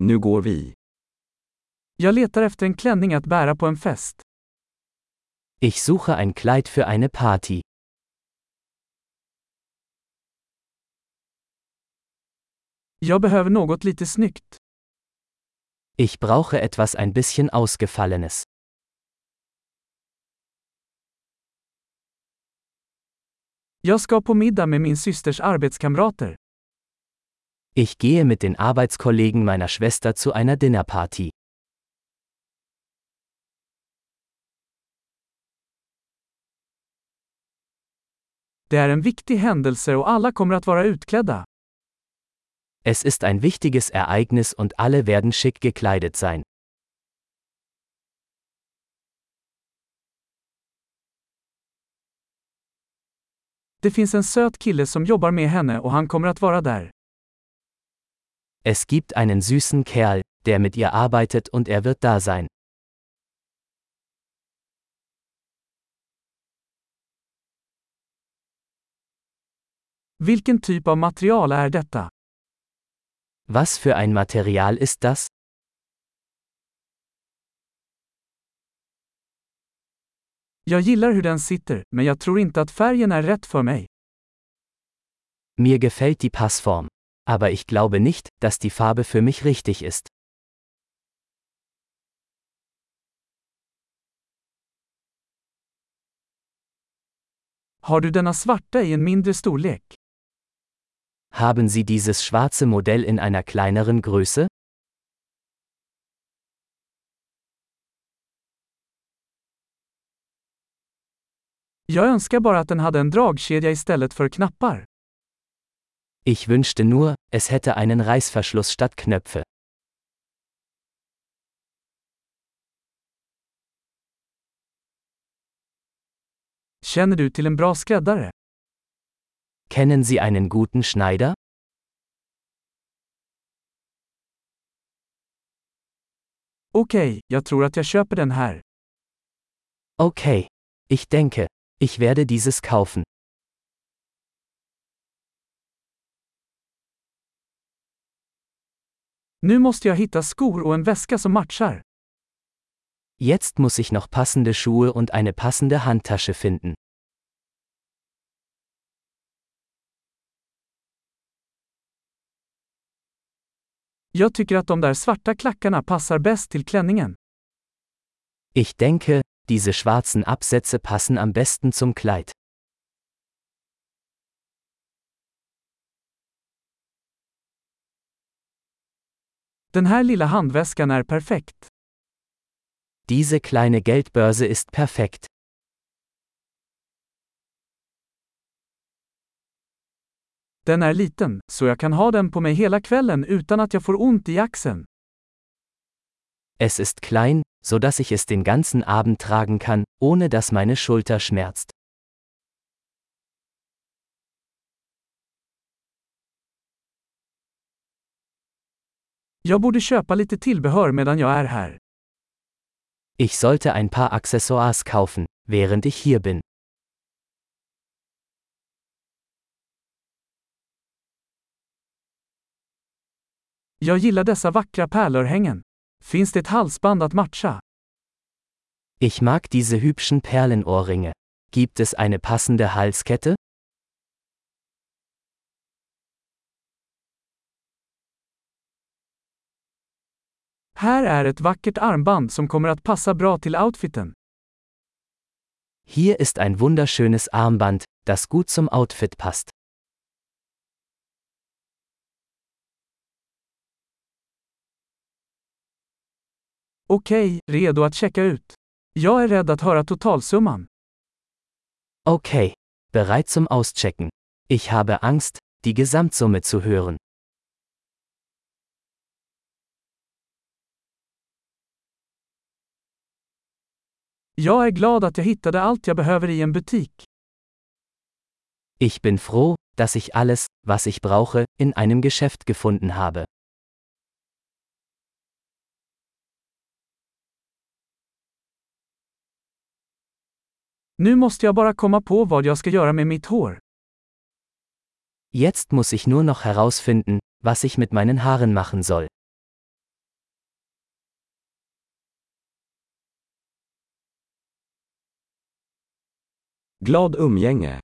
Nu går vi. Jag letar efter en klänning att bära på en fest. Ich suche ein Kleid für eine Party. Jag behöver något lite snyggt. Ich brauche etwas ein bisschen Ausgefallenes. Jag ska på middag med min systers arbetskamrater. Ich gehe mit den Arbeitskollegen meiner Schwester zu einer Dinnerparty. Det är en viktig händelse och alla kommer att vara utklädda. Es ist ein wichtiges Ereignis und alle werden schick gekleidet sein. Det finns en söt kille som jobbar med henne och han kommer att vara där. Es gibt einen süßen Kerl, der mit ihr arbeitet und er wird da sein. Vilken typ av material är detta? Was für ein Material ist das? Jag gillar hur den sitter, men jag tror inte att färgen är rätt för mig. Mir gefällt die Passform. Aber ich glaube nicht, dass die Farbe für mich richtig ist. Har du denna svarta i en mindre storlek? Haben Sie dieses schwarze Modell in einer kleineren Größe? Jag önskar bara att den hade en dragkedja istället för knappar. Ich wünschte nur, es hätte einen Reißverschluss statt Knöpfe. Känner du till en bra skräddare? Kennen Sie einen guten Schneider? Okej, jag tror att jag köper den här. Okay. Ich denke, ich werde dieses kaufen. Nu måste jag hitta skor och en väska som matchar. Jetzt muss ich noch passende Schuhe und eine passende Handtasche finden. Jag tycker att de där svarta klackarna passar bäst till klänningen. Ich denke, diese schwarzen Absätze passen am besten zum Kleid. Den här lilla handväskan är perfekt. Diese kleine Geldbörse ist perfekt. Den är liten, så jag kan ha den på mig hela kvällen utan att jag får ont i axeln. Es ist klein, so dass ich es den ganzen Abend tragen kann, ohne dass meine Schulter schmerzt. Jag borde köpa lite tillbehör medan jag är här. Ich sollte ein paar Accessoires kaufen, während ich hier bin. Jag gillar dessa vackra pärlörhängen. Finns det ett halsband att matcha? Ich mag diese hübschen Perlenohrringe. Gibt es eine passende Halskette? Här är ett vackert armband som kommer att passa bra till outfiten. Hier ist ein wunderschönes Armband, das gut zum Outfit passt. Okej, redo att checka ut. Jag är rädd att höra totalsumman. Okay. Bereit zum Auschecken. Ich habe Angst, die Gesamtsumme zu hören. Jag är glad att jag hittade allt jag behöver i en butik. Ich bin froh, dass ich alles, was ich brauche, in einem Geschäft gefunden habe. Nu måste jag bara komma på vad jag ska göra med mitt hår. Jetzt muss ich nur noch herausfinden, was ich mit meinen Haaren machen soll. Glad umgänge.